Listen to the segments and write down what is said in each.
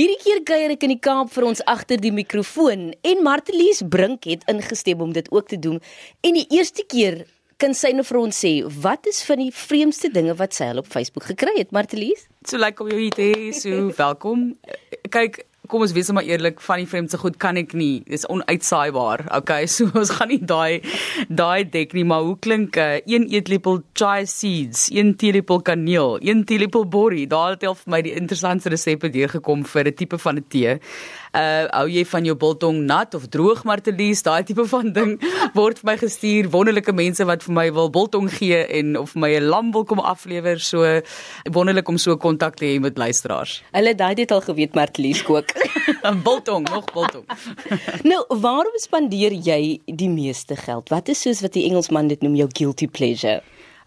Hierdie keer kuier ek in die Kaap vir ons agter die mikrofoon en Martelies Brink het ingestem om dit ook te doen. En die eerste keer kan sy nou vir ons sê wat is van die vreemdste dinge wat sy al op Facebook gekry het, Martelies? So lekker like om jou hier te hê. So welkom. Kyk, kom ons wees maar eerlik, van die vreemdste goed kan ek nie. Dis onuitsaaibaar. Okay, so ons gaan nie daai daai dek nie, maar hoe klink 'n uh, een eetlepel chia seeds, een teelepel kaneel, een teelepel borrie. Daar het al vir my die interessantste resepte deurgekom vir 'n tipe van 'n tee uh hou jy van jou biltong nat of droog martelies daai tipe van ding word vir my gestuur wonderlike mense wat vir my wil biltong gee en of my 'n lam wil kom aflewer so wonderlik om so kontak te hê met luisteraars hulle daai dit al geweet martelies kook 'n biltong nog biltong. Nou waarom spandeer jy die meeste geld? Wat is soos wat die Engelsman dit noem jou guilty pleasure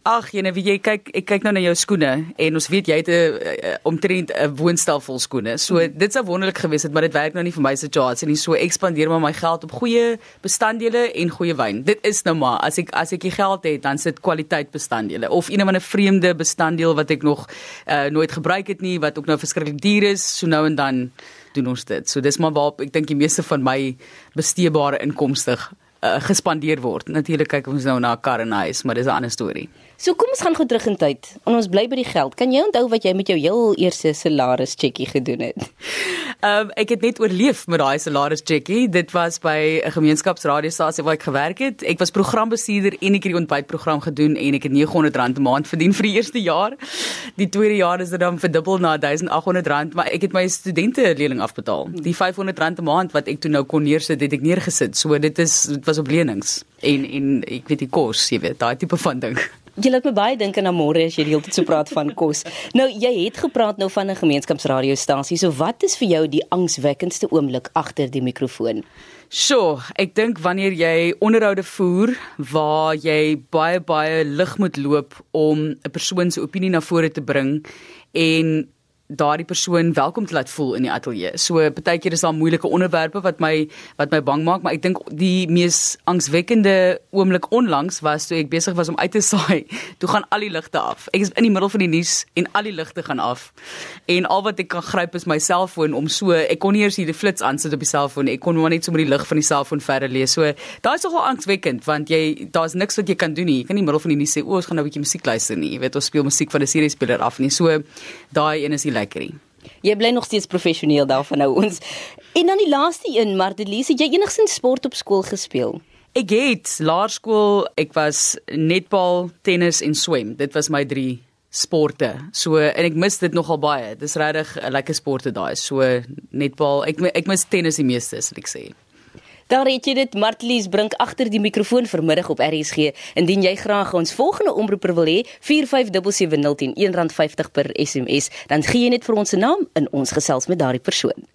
Ag, jene, wie jy kyk, ek kyk nou na jou skoene en ons weet jy het 'n eh, omtrent 'n woonstel vol skoene. So mm. dit sou wonderlik gewees het, maar dit werk nou nie vir my situasie nie. So ek spandeer maar my geld op goeie bestanddele en goeie wyn. Dit is nou maar as ek as ek die geld het, dan sit kwaliteit bestanddele of een of ander vreemde bestanddeel wat ek nog uh, nooit gebruik het nie, wat ook nou verskriklik duur is, so nou en dan doen ons dit. So dis maar waar ek dink die meeste van my besteebare inkomste uh, gespandeer word. Natuurlik kyk ons nou na 'n kar en huis, maar dis 'n ander storie. So kom ons gaan gou terug in tyd. En ons bly by die geld. Kan jy onthou wat jy met jou heel eerste salaris checkie gedoen het? Ehm um, ek het net oorleef met daai salaris checkie. Dit was by 'n gemeenskapsradiostasie waar ek gewerk het. Ek was programbestuurder en ek het die ontbytprogram gedoen en ek het R900 'n maand verdien vir die eerste jaar. Die tweede jaar is dit dan verdubbel na R1800, maar ek het my studente lening afbetaal. Die R500 'n maand wat ek toe nou kon neersit, het ek neergesit. So dit is dit was op lenings en en ek weet die kos, jy weet, daai tipe van ding. Jy laat my baie dink aan môre as jy die hele tyd so praat van kos. Nou jy het gepraat nou van 'n gemeenskapsradiostasie. So wat is vir jou die angswekkendste oomblik agter die mikrofoon? So, ek dink wanneer jy onderhoude voer waar jy baie baie lig moet loop om 'n persoon se opinie na vore te bring en daardie persoon welkom te laat voel in die ateljee. So partykeer is daar moeilike onderwerpe wat my wat my bang maak, maar ek dink die mees angswekkende oomblik onlangs was toe ek besig was om uit te saai. Toe gaan al die ligte af. Ek is in die middel van die nuus en al die ligte gaan af. En al wat ek kan gryp is my selfoon om so ek kon nie eers hier die flits aan sit op die selfoon. Ek kon maar net so met die lig van die selfoon verder lees. So daai is nogal angswekkend want jy daar's niks wat jy kan doen nie. Jy kan nie in die middel van die nuus sê o, ons gaan nou 'n bietjie musiek luister nie. Jy weet ons speel musiek van 'n seriespeler af nie. So daai een is die lekkerie. Jy bly nog steeds professioneel daarvan nou ons. En dan die laaste een, Martelise, jy enigsins sport op skool gespeel? Ek het laerskool, ek was netbal, tennis en swem. Dit was my 3 sporte. So en ek mis dit nogal baie. Dis regtig 'n lekker sporte daai. So netbal, ek ek mis tennis die meeste, sal ek sê. Daar het jy dit Martlies bring agter die mikrofoon vanmiddag op RSG. Indien jy graag ons volgende omroeper wil hê, 4577010 R1.50 per SMS, dan gee jy net vir ons se naam in ons gesels met daardie persoon.